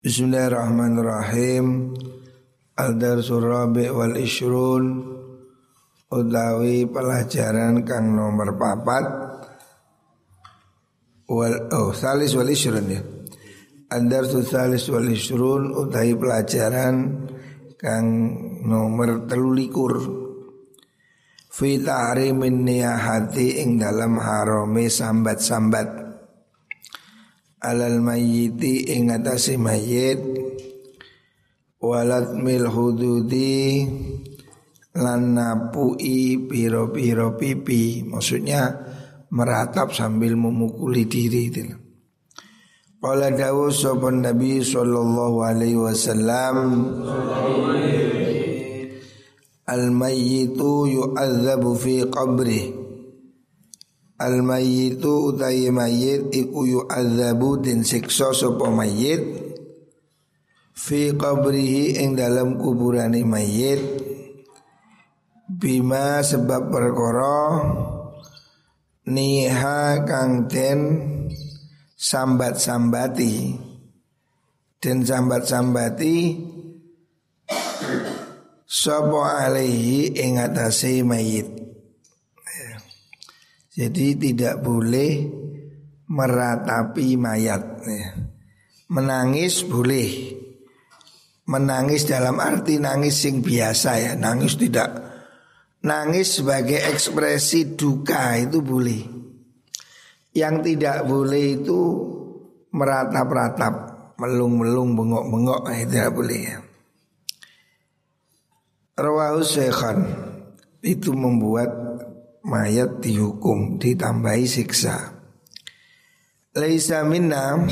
Bismillahirrahmanirrahim. Al-Darsul Rabi wal Ishrun. Utawi pelajaran kang nomor papat. Wal Oh salis wal Ishrun ya. Al-Darsul salis wal Ishrun Utawi pelajaran kang nomor telulikur. Fi tahrimin niyahati ing dalam harome sambat-sambat alal mayyiti ing atase mayit walat mil hududi lan napui piro-piro pipi. Maksudnya meratap sambil memukuli diri itu Qala dawu sopan Nabi sallallahu alaihi wasallam Al mayyitu yu'adzabu fi qabrih Al mayyitu utai mayyit iku yu'adzabu den siksa sapa mayyit fi qabrihi ing dalam kuburane mayyit bima sebab perkara niha kang den sambat-sambati. Den sambat-sambati sapa alaihi ing atase mayit jadi tidak boleh meratapi mayat ya. Menangis boleh. Menangis dalam arti nangis sing biasa ya. Nangis tidak Nangis sebagai ekspresi duka itu boleh. Yang tidak boleh itu meratap-ratap Melung-melung, bengok-bengok nah, Itu tidak boleh ya. Rawahu Itu membuat mayat dihukum ditambahi siksa. Laisa minna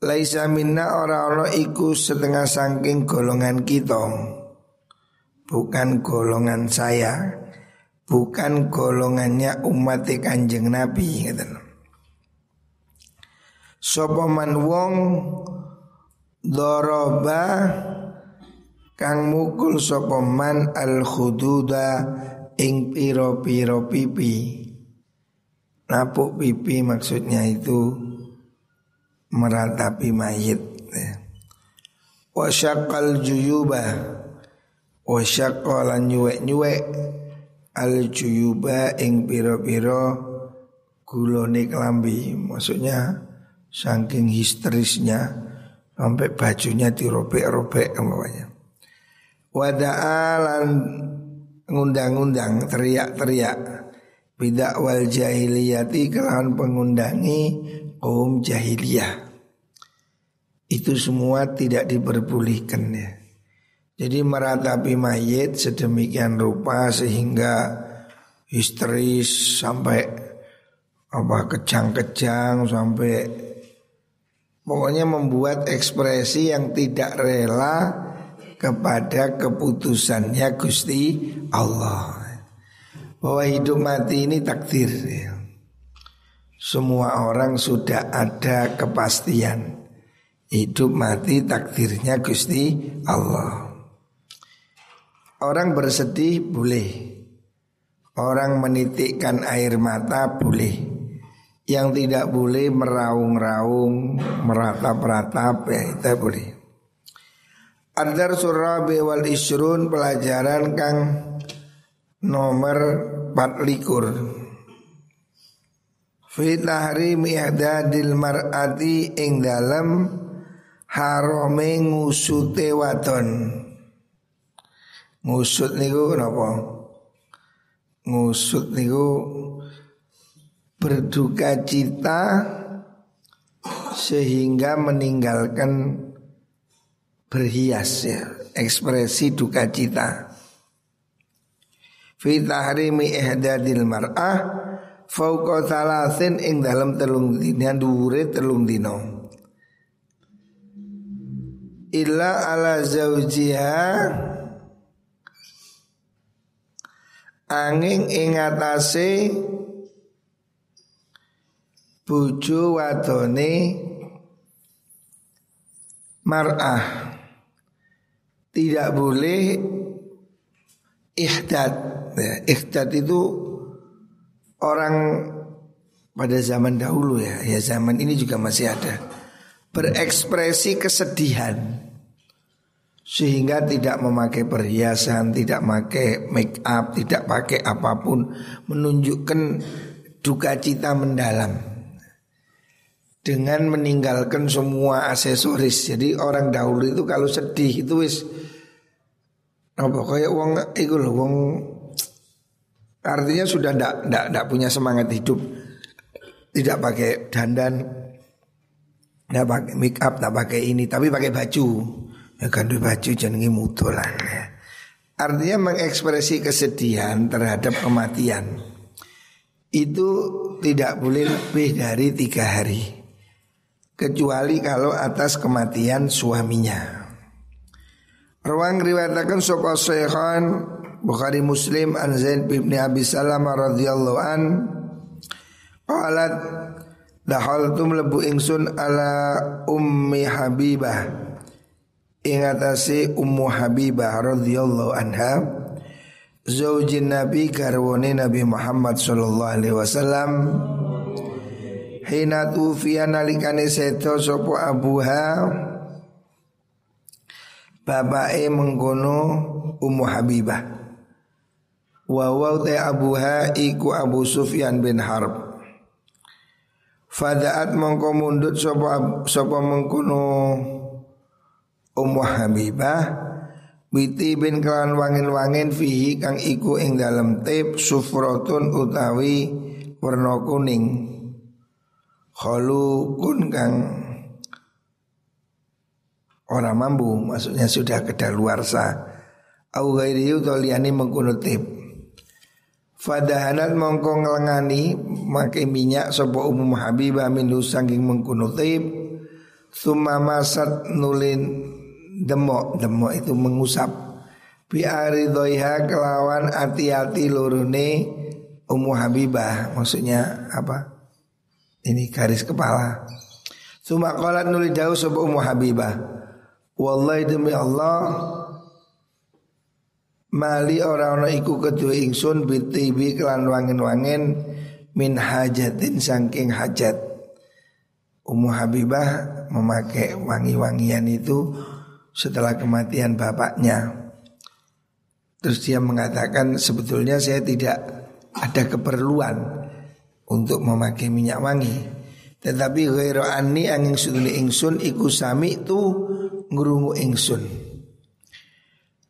Laisa minna orang-orang iku setengah sangking golongan kita Bukan golongan saya Bukan golongannya umat kanjeng Nabi gitu. Sopoman wong Doroba Kang mukul sopoman al khududa ing piro-piro pipi. Napuk pipi maksudnya itu meratapi mayit ya. Wasyakal juyuba. Wasyakalan nyuwek-nyuwek Al juyuba ing piro-piro Gulone kelambi Maksudnya saking histerisnya Sampai bajunya dirobek-robek namanya Wada'alan ngundang-undang teriak-teriak. Bidak wal jahiliyati kelawan pengundangi kaum jahiliyah. Itu semua tidak diperbolehkan ya. Jadi meratapi mayit sedemikian rupa sehingga histeris sampai apa kejang-kejang sampai pokoknya membuat ekspresi yang tidak rela kepada keputusannya Gusti Allah. Bahwa hidup mati ini takdir. Ya. Semua orang sudah ada kepastian. Hidup mati takdirnya Gusti Allah. Orang bersedih boleh. Orang menitikkan air mata boleh. Yang tidak boleh meraung-raung, meratap-ratap ya itu boleh. Adar surabi wal isrun pelajaran kang nomor 4 likur Fi tahrim ihdadil mar'ati ing dalam harome ngusute wadon Ngusut niku napa? Ngusut niku berduka cita sehingga meninggalkan berhias ya, ekspresi duka cita. Fi tahrimi ihdadil mar'ah fauqa thalathin ing dalam telung dina dhuwure telung dina. Illa ala zaujiha angin ing atase bojo wadone mar'ah tidak boleh ihdad. Ya, ihdad itu orang pada zaman dahulu ya, ya zaman ini juga masih ada. berekspresi kesedihan sehingga tidak memakai perhiasan, tidak pakai make up, tidak pakai apa pun menunjukkan duka cita mendalam dengan meninggalkan semua aksesoris. Jadi orang dahulu itu kalau sedih itu wis apa kayak uang itu loh uang artinya sudah ndak ndak ndak punya semangat hidup. Tidak pakai dandan, tidak pakai make up, tidak pakai ini, tapi pakai baju. Ya kan baju jenenge mutulan ya. Artinya mengekspresi kesedihan terhadap kematian itu tidak boleh lebih dari tiga hari kecuali kalau atas kematian suaminya. Ruang riwayatakan sopa Syekhan Bukhari Muslim an Zain bin Abi Salamah radhiyallahu an. Qalat dahaltum lebu ingsun ala ummi Habibah. Ingatasi ummu Habibah radhiyallahu anha zaujin Nabi garwone Nabi Muhammad sallallahu alaihi wasallam. Hina tufiya nalikane seto sapa abuha bapake mengkono Ummu Habibah. Wa wa te abuha iku Abu Sufyan bin Harb. Fadaat mongko mundut sapa sapa mengkono Ummu Habibah Witi bin kelan wangin-wangin fihi kang iku ing dalam tip sufrotun utawi warna kuning. Kun kang orang mampu maksudnya sudah kedaluarsa. Au ghairi utoliani mengkuno tip. Fadahanat mongko ngelengani make minyak sapa umum habibah min sangking mengkuno tip. Suma masat nulin demok. Demok itu mengusap. Biari doiha kelawan hati-hati lurune Ummu Habibah. Maksudnya apa? Ini garis kepala. Suma qalat nuli dawu sapa Ummu Habibah wallahi demi Allah mali orang orang iku kedua ingsun bitibi kelan wangin-wangin min hajatin saking hajat Ummu Habibah memakai wangi-wangian itu setelah kematian bapaknya. Terus dia mengatakan sebetulnya saya tidak ada keperluan untuk memakai minyak wangi. Tetapi ghairu anni angin suduli ingsun iku sami itu ngurungu ingsun.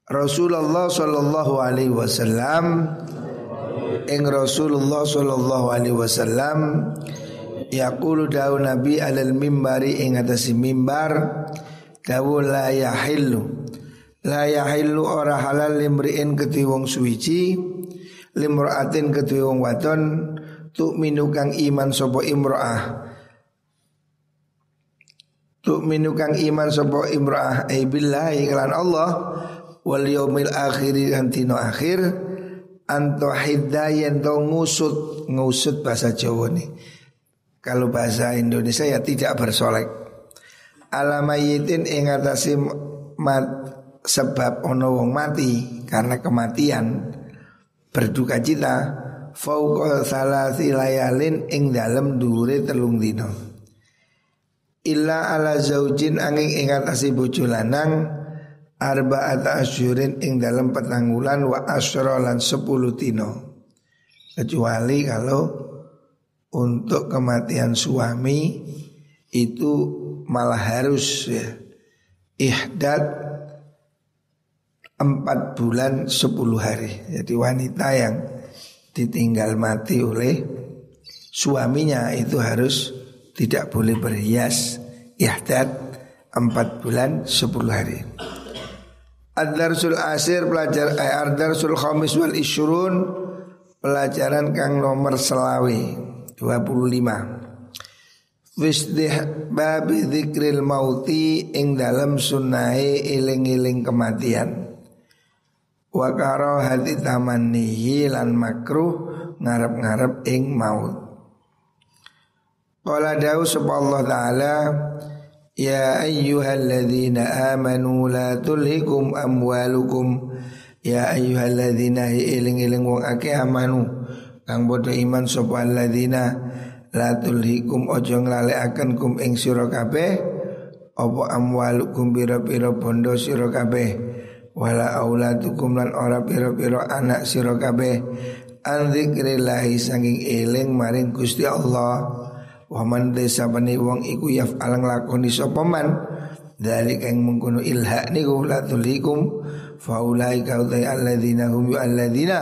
Rasulullah sallallahu alaihi wasallam ing Rasulullah sallallahu alaihi wasallam yaqulu daun nabi alal mimbari ing atasi mimbar Dawu la yahillu La yahillu ora halal limriin keti wong suwici Limraatin keti wong wadon Tuk minukang iman sopo imro'ah Tuk minukang iman sopo imro'ah Ay billahi iklan Allah Wal yaumil akhiri antino akhir Anto hidayen to ngusut Ngusut bahasa Jawa nih Kalau bahasa Indonesia ya tidak bersolek. Ala mayyitin ing atase mat sebab ono wong mati karena kematian berduka cita fauqa salasi layalin ing dalem dhuwure telung dina illa ala zaujin angin ing atase bojo lanang arba'at asyurin ing dalam petanggulan wa asyra lan 10 dina kecuali kalau untuk kematian suami itu malah harus ya ihdad empat bulan sepuluh hari. Jadi wanita yang ditinggal mati oleh suaminya itu harus tidak boleh berhias ihdad empat bulan sepuluh hari. Ad-Darsul Asir pelajar eh, Ad-Darsul Khamis wal Ishrun pelajaran kang nomor selawi 25 Wisdih babi dzikril mauti ing dalam sunai iling-iling kematian. Wa hati tamannihi lan makruh ngarep-ngarep ing maut. Qala dawu Allah taala Ya ayyuhalladzina amanu la tulhikum amwalukum. Ya ayyuhalladzina iling-iling wong ake amanu Kang bodoh iman sapa alladzina la tulhikum ojo nglalekaken kum ing sira kabeh. Amwalukum biro-biro bondo kabeh? Wala auladukum lan ora biro-biro anak siro kabeh. An zikrillahi sanging eling maring Gusti Allah Waman desa bani wong iku yaf alang lakoni sopaman dari kang mengkono ilha niku la tulikum faulai kau tay alladzina hum alladzina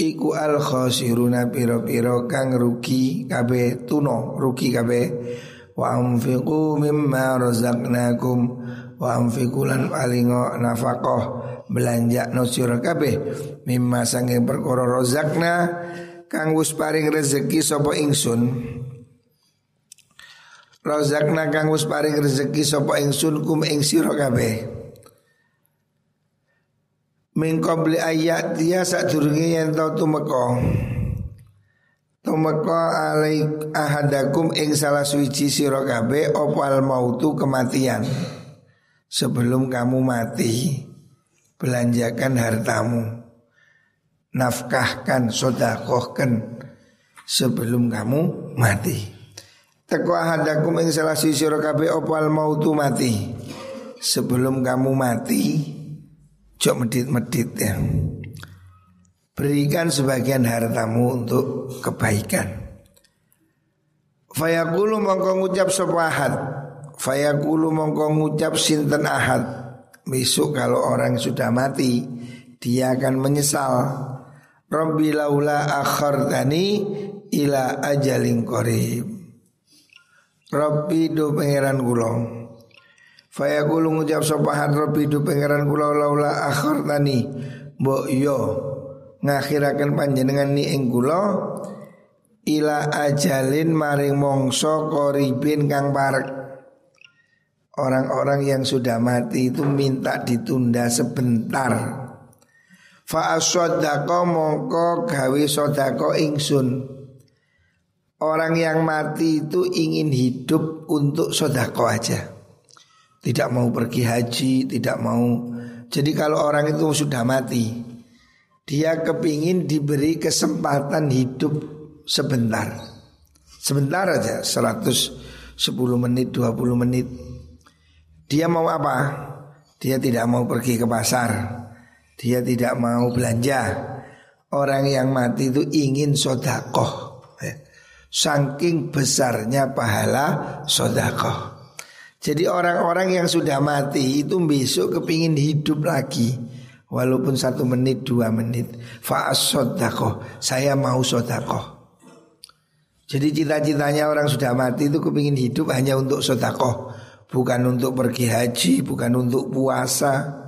iku al khasiruna piro-piro kang rugi kabe tuno rugi kabe wa anfiqu mimma razaqnakum wa anfiqu lan palingo nafaqah belanja no sira kabeh. Mimma sange perkara razaqna kang wis paring rezeki sapa ingsun Razakna kang wis paring rezeki sapa ingsun kum ing sira kabeh. Min ayat dia sadurunge yen tau tumeka. Tumeka alaik ahadakum ing salah suci sira kabeh opal mautu kematian. Sebelum kamu mati, belanjakan hartamu. Nafkahkan, sodakohkan sebelum kamu mati. Teko ahadakum ing salah sisi kabeh opal mautu mati. Sebelum kamu mati, jok medit-medit ya. Berikan sebagian hartamu untuk kebaikan. Fayaqulu mongko ngucap sapa ahad. Fayaqulu mongko ngucap sinten ahad. Besok kalau orang sudah mati, dia akan menyesal. Rabbi laula akhartani ila ajalin qarib. Rabbi do pangeran kula. Faya kula ngucap sopahan Rabbi do pangeran kula laula akhir tani. Mbok yo ngakhiraken panjenengan ni ing kula ila ajalin maring mongso koribin kang parek. Orang-orang yang sudah mati itu minta ditunda sebentar. Fa asodako mongko gawe sodako ingsun. Orang yang mati itu ingin hidup untuk sodako aja. Tidak mau pergi haji, tidak mau. Jadi kalau orang itu sudah mati Dia kepingin diberi kesempatan hidup sebentar. Sebentar aja 110 menit, 20 menit. Dia mau apa? Dia tidak mau pergi ke pasar. Dia tidak mau belanja. Orang yang mati itu ingin sodakoh Saking besarnya pahala sodakoh Jadi orang-orang yang sudah mati itu besok kepingin hidup lagi. Walaupun satu menit, dua menit. Fa'as sodakoh Saya mau sodakoh Jadi cita-citanya orang sudah mati itu kepingin hidup hanya untuk sodakoh Bukan untuk pergi haji, bukan untuk puasa.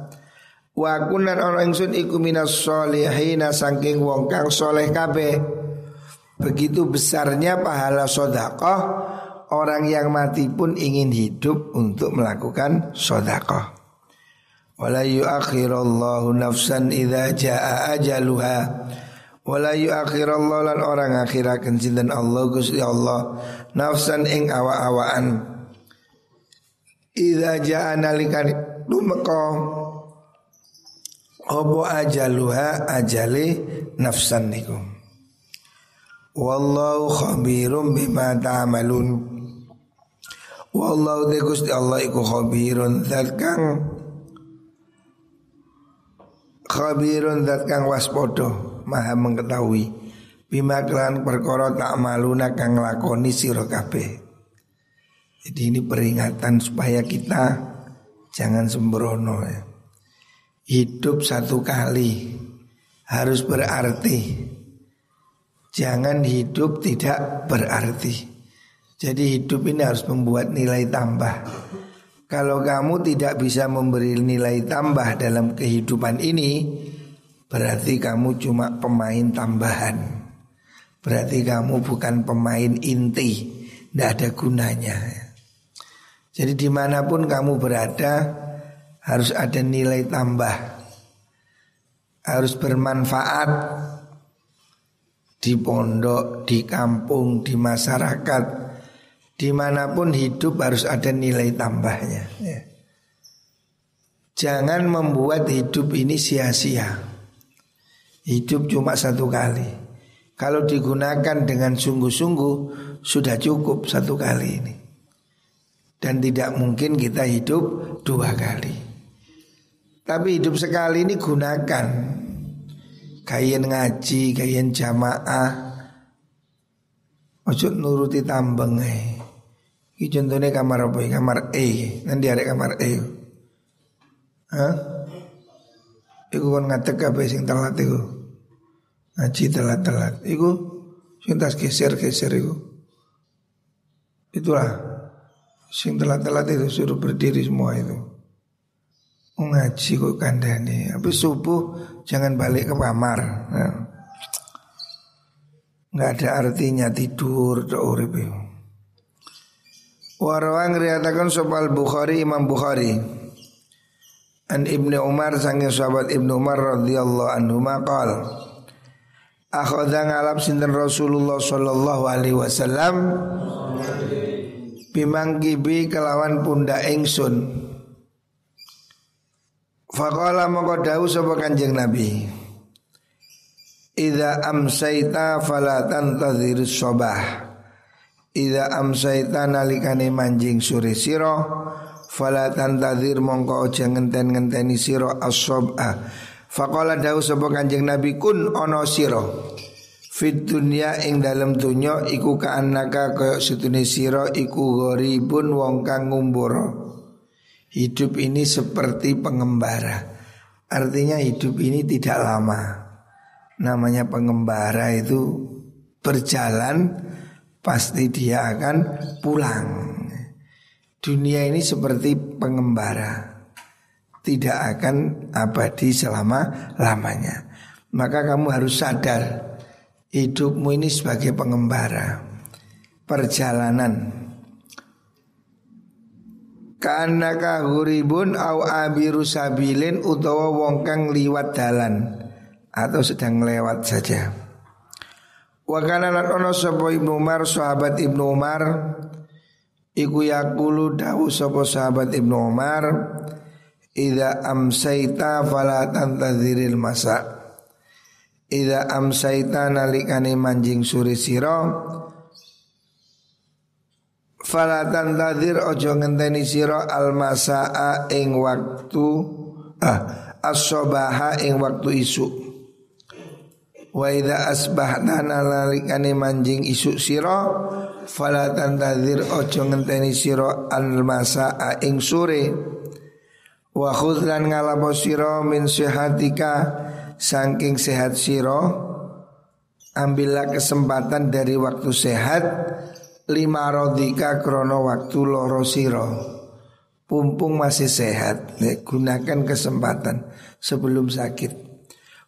Wa kunan orang sun iku minas solihina Saking wong kang soleh kabeh Begitu besarnya pahala sodakoh Orang yang mati pun ingin hidup untuk melakukan sodakoh Wala yuakhirallahu nafsan idha ja'a ajaluha. Wala yuakhirallahu lan orang akhirakan cintan Allah Gusti Allah Nafsan ing awa-awaan Idha ja'a nalikan lumeko Obo ajaluha ajali nafsan nikum Wallahu khabirum bima ta'malun Wallahu de Gusti Allah iku khabirun zat kang khabirun zat kang waspodo maha mengetahui bima kelan perkara ta'maluna kang lakoni sira. Jadi ini peringatan supaya kita jangan sembrono ya. Hidup satu kali harus berarti Jangan hidup tidak berarti. Jadi hidup ini harus membuat nilai tambah. Kalau kamu tidak bisa memberi nilai tambah dalam kehidupan ini, berarti kamu cuma pemain tambahan. Berarti kamu bukan pemain inti, tidak ada gunanya. Jadi di mana pun kamu berada, harus ada nilai tambah, harus bermanfaat di pondok, di kampung, di masyarakat, di mana pun hidup harus ada nilai tambahnya. Ya. Jangan membuat hidup ini sia-sia. Hidup cuma satu kali. Kalau digunakan dengan sungguh-sungguh sudah cukup satu kali ini. Dan tidak mungkin kita hidup dua kali Tapi hidup sekali ini gunakan Kayen ngaji, kayen jamaah. Ojo nuruti tambeng eh. Ini contohnya kamar apa ya? Kamar E. Nanti ada kamar E Hah? Iku kan ngatek apa sing telat iku. Ngaji telat-telat. Iku sing tas geser-geser iku. Itulah. Sing telat-telat itu suruh berdiri semua itu Ngaji kok kandani Habis subuh jangan balik ke kamar. Nah. Nggak ada artinya tidur urip Warawang riatakan sopal Bukhari Imam Bukhari. An Ibnu Umar sanging sahabat Ibnu Umar radhiyallahu anhu maqal Akhadha ngalap sinten Rasulullah sallallahu alaihi wasallam? Bimangkibi kelawan punda ingsun Faqala maka dawu sapa Kanjeng Nabi. Idza amsaita fala tantadhir sabah. Idza amsaita nalikane manjing sore sira fala tantadhir mongko aja ngenten-ngenteni sira as-sabah. Faqala dawu sapa Kanjeng Nabi kun ana sira. Fit dunia ing dalam dunya iku kaanaka kaya setune sira iku gharibun wong kang ngumbara. Hidup ini seperti pengembara. Artinya hidup ini tidak lama. Namanya pengembara itu berjalan pasti dia akan pulang. Dunia ini seperti pengembara. Tidak akan abadi selama lamanya. Maka kamu harus sadar hidupmu ini sebagai pengembara perjalanan karena kahuribun au abiru sabilin utawa wong kang liwat dalan atau sedang lewat saja. Wa kana lan ono sapa Ibnu Umar sahabat Ibnu Umar iku yaqulu dawu sapa sahabat Ibnu Umar idza amsaita fala tantaziril masa' Ida amsaita nalikane manjing suri siro Falatan tadir ojo ngenteni siro almasaa ing waktu ah asobaha ing waktu isu Wa ida asbahna nalikane manjing isu siro Falatan tadir ojo ngenteni siro almasaa ing sore. Wa khudlan ngalapo siro min sihatika Saking sehat siro Ambillah kesempatan dari waktu sehat Lima rodika krono waktu loro siro Pumpung masih sehat ya, Gunakan kesempatan sebelum sakit.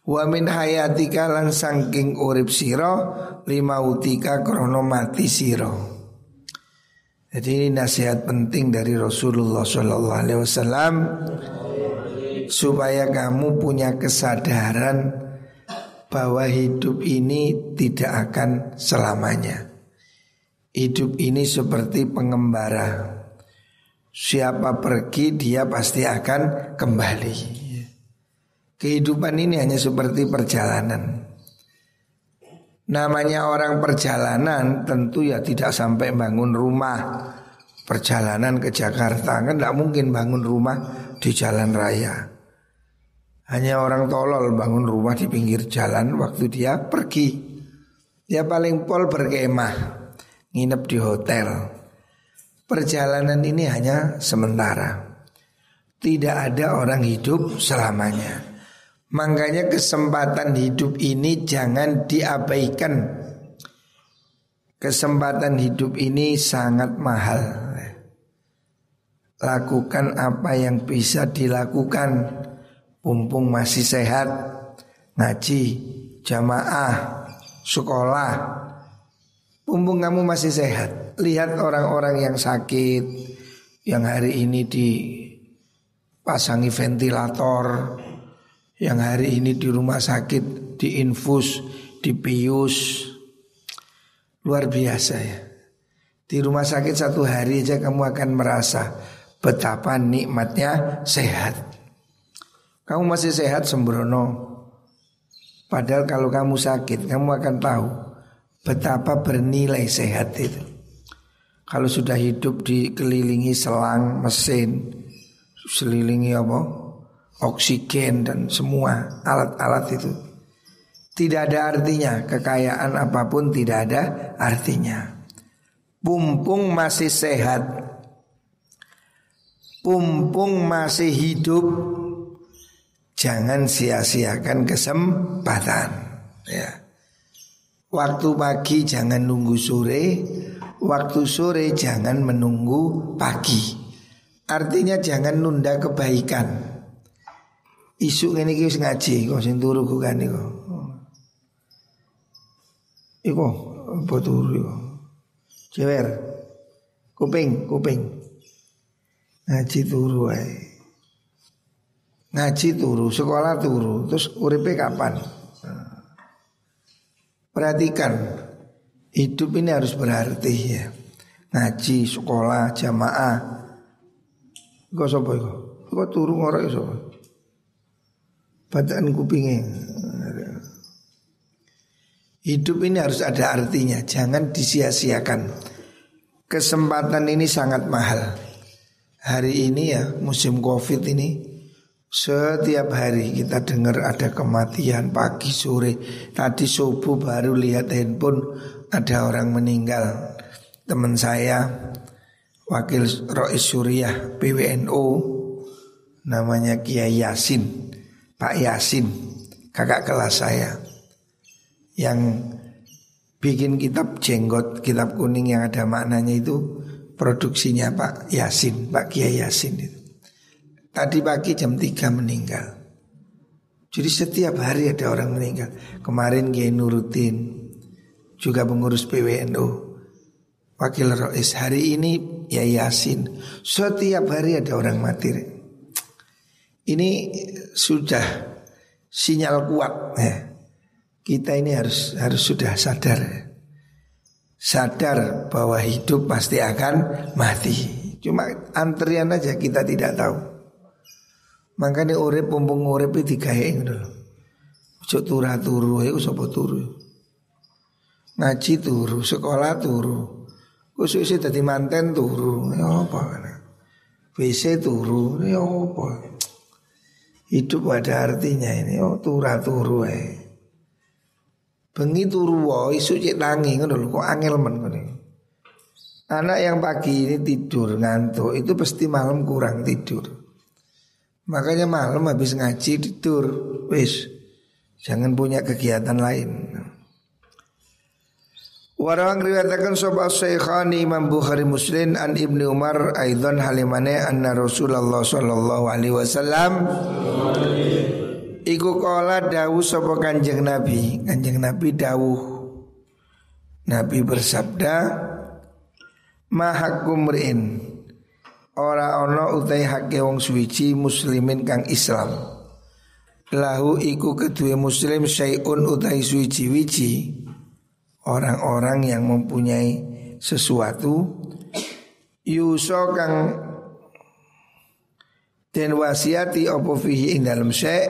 Wa min hayatika lan saking urip siro Lima utika krono mati siro jadi ini nasihat penting dari Rasulullah Sallallahu Alaihi Wasallam supaya kamu punya kesadaran bahwa hidup ini tidak akan selamanya. Hidup ini seperti pengembara. Siapa pergi dia pasti akan kembali. Kehidupan ini hanya seperti perjalanan. Namanya orang perjalanan tentu ya tidak sampai bangun rumah. Perjalanan ke Jakarta kan tidak mungkin bangun rumah di jalan raya. Hanya orang tolol bangun rumah di pinggir jalan waktu dia pergi. Dia paling pol berkemah, nginep di hotel. Perjalanan ini hanya sementara. Tidak ada orang hidup selamanya. Makanya kesempatan hidup ini jangan diabaikan. Kesempatan hidup ini sangat mahal. Lakukan apa yang bisa dilakukan Mumpung masih sehat Ngaji Jamaah Sekolah Mumpung kamu masih sehat Lihat orang-orang yang sakit Yang hari ini dipasangi ventilator Yang hari ini di rumah sakit Diinfus Dipius. Luar biasa ya. Di rumah sakit satu hari aja kamu akan merasa Betapa nikmatnya sehat. Kamu masih sehat sembrono. Padahal kalau kamu sakit, kamu akan tahu betapa bernilai sehat itu. Kalau sudah hidup dikelilingi selang mesin, selilingi apa? Oksigen dan semua alat-alat itu tidak ada artinya. Kekayaan apa pun tidak ada artinya. Pumpung masih sehat, pumpung masih hidup, jangan sia-siakan kesempatan. Ya. Waktu pagi jangan nunggu sore, waktu sore jangan menunggu pagi. Artinya jangan nunda kebaikan. Isu ini kita ngaji kok sing turu kan iku. Iku apa turu iku? Cewer. Kuping, kuping. Ngaji turu ae. Ngaji turu, sekolah turu, terus uripe kapan? Perhatikan. Hidup ini harus berarti ya. Ngaji, sekolah, jamaah. Kok sopo itu? Kok turu ngorok sopo? Badan kupingnya Hidup ini harus ada artinya. Jangan disia-siakan. Kesempatan ini sangat mahal. Hari ini ya musim covid ini setiap hari kita dengar ada kematian pagi sore. Tadi subuh baru lihat handphone ada orang meninggal. Teman saya Wakil Rois Suriah PWNO Namanya Kiai Yasin Pak Yasin Kakak kelas saya Yang bikin kitab jenggot Kitab kuning yang ada maknanya itu Produksinya Pak Yasin Pak Kiai Yasin itu Tadi pagi jam 3 meninggal. Jadi setiap hari ada orang meninggal. Kemarin Kiai Nurutin Juga pengurus PWNU Wakil Rois Hari ini ya Yasin. Setiap hari ada orang mati Ini sudah sinyal kuat ya. Kita ini harus harus sudah sadar Sadar bahwa hidup pasti akan mati. Cuma antrian aja kita tidak tahu Makanya urip pumpung urip itu digawe ngono lho. Ojo turah turu iku sapa turu. Ngaji turu, sekolah turu. Khususnya tadi manten turu, ya apa kan? WC turu, ya apa? Hidup ada artinya ini, oh turah turu eh. Bengi turu isu cek tangi ngono lho kok angel men ngene. Anak yang pagi ini tidur ngantuk itu pasti malam kurang tidur. Makanya malam habis ngaji tidur. Wis Jangan punya kegiatan lain. Warang riwayatakan sobat Syekhani Imam Bukhari Muslim an Ibnu Umar aidan halimane anna Rasulullah sallallahu alaihi wasallam iku kala dawuh sapa Kanjeng Nabi. Kanjeng Nabi dawuh. Nabi bersabda Mahakumrin ora ana utai hake wong suwiji muslimin kang Islam. Lahu iku kedua muslim syai'un utai suwiji wiji orang-orang yang mempunyai sesuatu. Yuso kang den wasiati opo fihi ing dalam syai'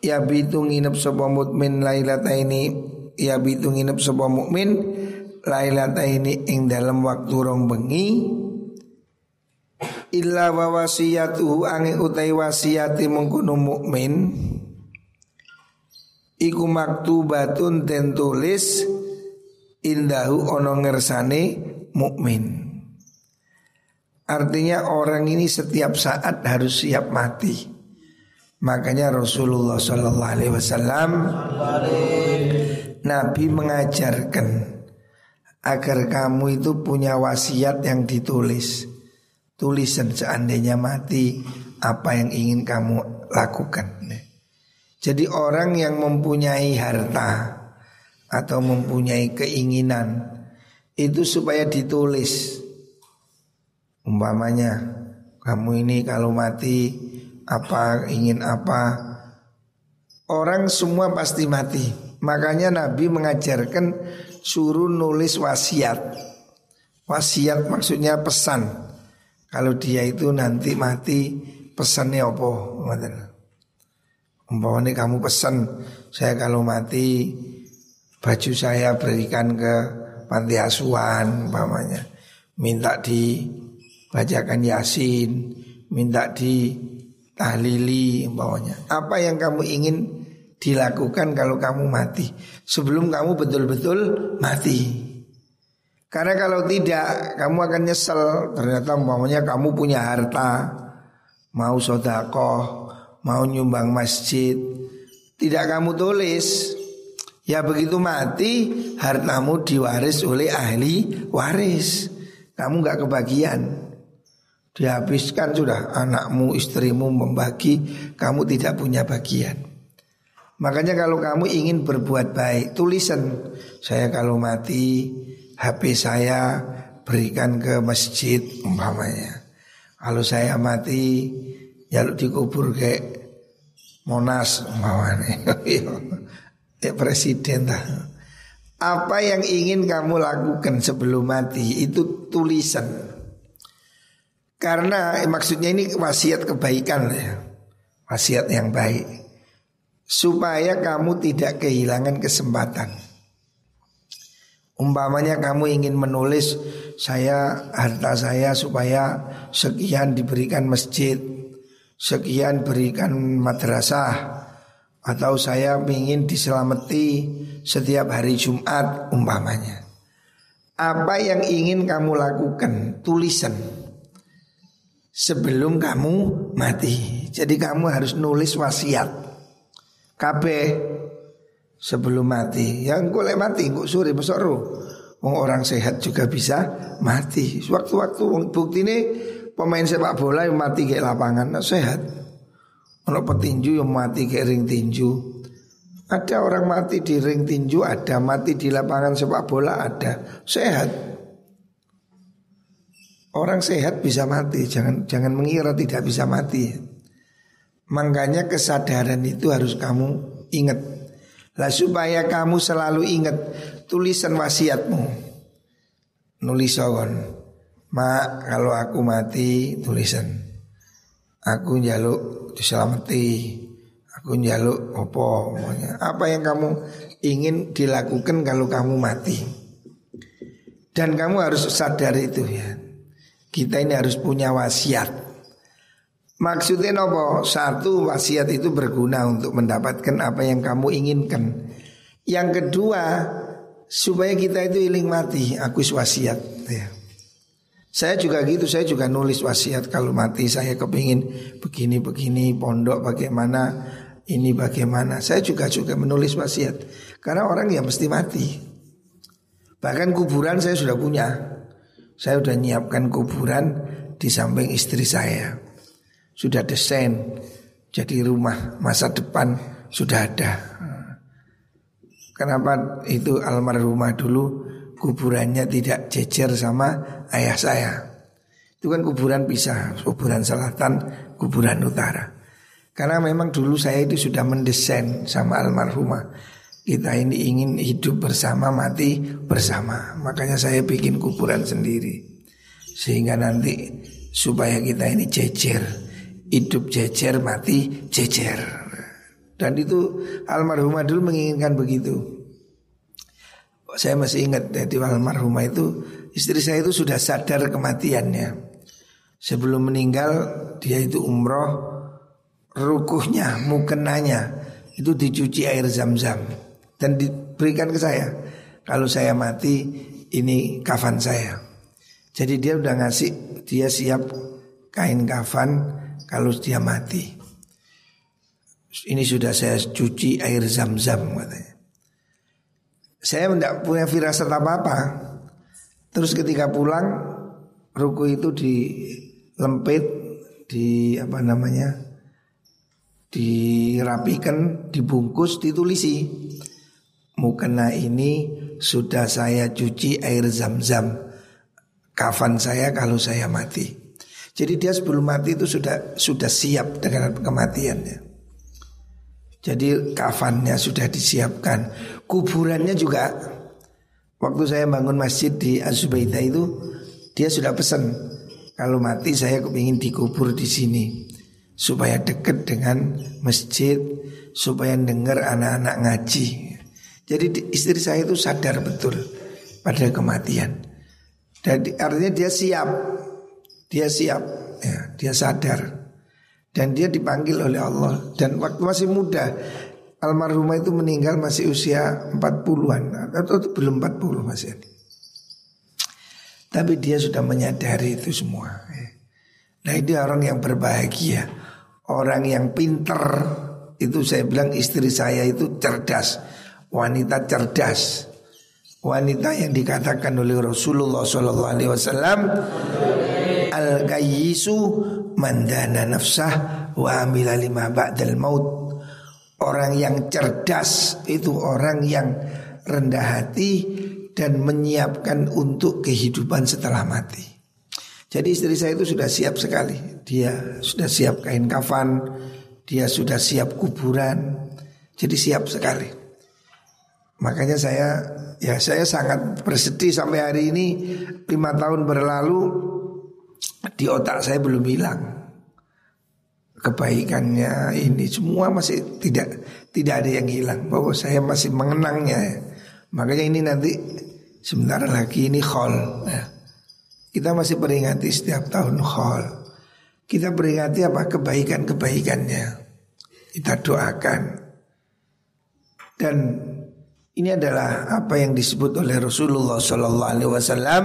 ya bitu nginep sapa mukmin lailataini ya bitu nginep sapa mukmin lailataini ing dalam waktu rong bengi illa wa wasiyatuhu angin utai wasiyati mengkono mukmin. Iku maktubatun den tulis indahu ono ngersane mukmin. Artinya orang ini setiap saat harus siap mati. Makanya Rasulullah Shallallahu Alaihi Wasallam Nabi mengajarkan agar kamu itu punya wasiat yang ditulis tulisan seandainya mati apa yang ingin kamu lakukan. Jadi orang yang mempunyai harta atau mempunyai keinginan itu supaya ditulis. Umpamanya kamu ini kalau mati apa ingin apa orang semua pasti mati. Makanya Nabi mengajarkan suruh nulis wasiat. Wasiat maksudnya pesan. Kalau dia itu nanti mati pesannya apa? Umpamanya kamu pesan saya kalau mati baju saya berikan ke panti asuhan umpamanya. minta dibacakan yasin, minta di tahlili umpamanya. Apa yang kamu ingin dilakukan kalau kamu mati sebelum kamu betul-betul mati. Karena kalau tidak kamu akan nyesel. Ternyata umpamanya kamu punya harta mau sodakoh mau nyumbang masjid. Tidak kamu tulis. Ya begitu mati hartamu diwaris oleh ahli waris. Kamu nggak kebagian. Dihabiskan sudah anakmu istrimu membagi kamu tidak punya bagian. Makanya kalau kamu ingin berbuat baik tulisan saya kalau mati HP saya berikan ke masjid umpamanya. Kalau saya mati ya dikubur ke Monas umpamanya. ya presiden dah. Apa yang ingin kamu lakukan sebelum mati itu tulisan. Karena eh, maksudnya ini wasiat kebaikan ya. Wasiat yang baik. Supaya kamu tidak kehilangan kesempatan. Umpamanya kamu ingin menulis saya harta saya supaya sekian diberikan masjid, sekian berikan madrasah atau saya ingin diselamati setiap hari Jumat umpamanya. Apa yang ingin kamu lakukan tulisan sebelum kamu mati. Jadi kamu harus nulis wasiat. KB sebelum mati. Yang boleh mati, kok sore besok Wong orang sehat juga bisa mati. Waktu-waktu bukti ini pemain sepak bola yang mati kayak lapangan nah, sehat. Kalau petinju yang mati kayak ring tinju. Ada orang mati di ring tinju, ada mati di lapangan sepak bola, ada sehat. Orang sehat bisa mati, jangan jangan mengira tidak bisa mati. Makanya kesadaran itu harus kamu ingat lah supaya kamu selalu ingat tulisan wasiatmu. Nulis sogon. Ma kalau aku mati tulisan. Aku jaluk diselamati. Aku jaluk opo Apa yang kamu ingin dilakukan kalau kamu mati. Dan kamu harus sadar itu ya. Kita ini harus punya wasiat. Maksudnya nopo satu wasiat itu berguna untuk mendapatkan apa yang kamu inginkan. Yang kedua supaya kita itu iling mati. Aku wasiat. Ya. Saya juga gitu. Saya juga nulis wasiat kalau mati saya kepingin begini begini pondok bagaimana ini bagaimana. Saya juga juga menulis wasiat karena orang yang mesti mati. Bahkan kuburan saya sudah punya. Saya sudah nyiapkan kuburan di samping istri saya sudah desain jadi rumah masa depan sudah ada. Kenapa itu almarhumah dulu kuburannya tidak jejer sama ayah saya? Itu kan kuburan pisah, kuburan selatan, kuburan utara. Karena memang dulu saya itu sudah mendesain sama almarhumah. Kita ini ingin hidup bersama, mati bersama. Makanya saya bikin kuburan sendiri. Sehingga nanti supaya kita ini jejer hidup jejer mati jejer. Dan itu almarhumah dulu menginginkan begitu. Saya masih ingat jadi almarhumah itu istri saya itu sudah sadar kematiannya. Sebelum meninggal dia itu umroh rukuhnya mukenanya itu dicuci air zam-zam. Dan diberikan ke saya kalau saya mati ini kafan saya. Jadi dia udah ngasih dia siap kain kafan kalau dia mati. Ini sudah saya cuci air zam-zam katanya. Saya tidak punya firasat apa-apa. Terus ketika pulang ruku itu dilempit di apa namanya dirapikan, dibungkus, ditulisi. Mukena ini sudah saya cuci air zam-zam. Kafan saya kalau saya mati. Jadi dia sebelum mati itu sudah sudah siap dengan kematiannya. Jadi kafannya sudah disiapkan, kuburannya juga. Waktu saya bangun masjid di Azubaida itu, dia sudah pesan kalau mati saya kepingin dikubur di sini supaya dekat dengan masjid, supaya dengar anak-anak ngaji. Jadi istri saya itu sadar betul pada kematian. Dan artinya dia siap, dia siap, ya, dia sadar. Dan dia dipanggil oleh Allah. Dan waktu masih muda almarhumah itu meninggal masih usia 40-an atau belum 40 masih. Tapi dia sudah menyadari itu semua. Nah ini orang yang berbahagia, orang yang pinter. Itu saya bilang istri saya itu cerdas, wanita cerdas, wanita yang dikatakan oleh Rasulullah Wasallam al kayyisu mandana nafsah wa amila lima ba'dal maut orang yang cerdas itu orang yang rendah hati dan menyiapkan untuk kehidupan setelah mati. Jadi istri saya itu sudah siap sekali. Dia sudah siap kain kafan, dia sudah siap kuburan. Jadi siap sekali. Makanya saya ya saya sangat bersedih sampai hari ini lima tahun berlalu di otak saya belum hilang. Kebaikannya ini semua masih tidak tidak ada yang hilang. Bahwa saya masih mengenangnya. Makanya ini nanti sebentar lagi ini khol. Ya. kita masih peringati setiap tahun khol. Kita peringati apa? Kebaikan kebaikannya kita doakan. Dan ini adalah apa yang disebut oleh Rasulullah Sallallahu Alaihi Wasallam.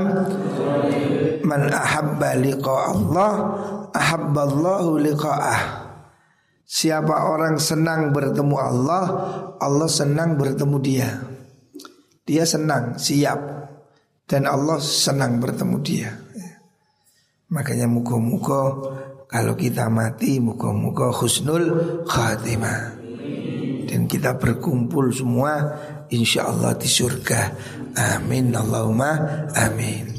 Man ahabba liqa Allah, ahabballahu liqa'ah. Siapa orang senang bertemu Allah, Allah senang bertemu dia. Dia senang, siap. Dan Allah senang bertemu dia. Makanya muka-muka kalau kita mati muka-muka husnul khatimah. Dan kita berkumpul semua insya Allah di surga. Amin Allahumma amin.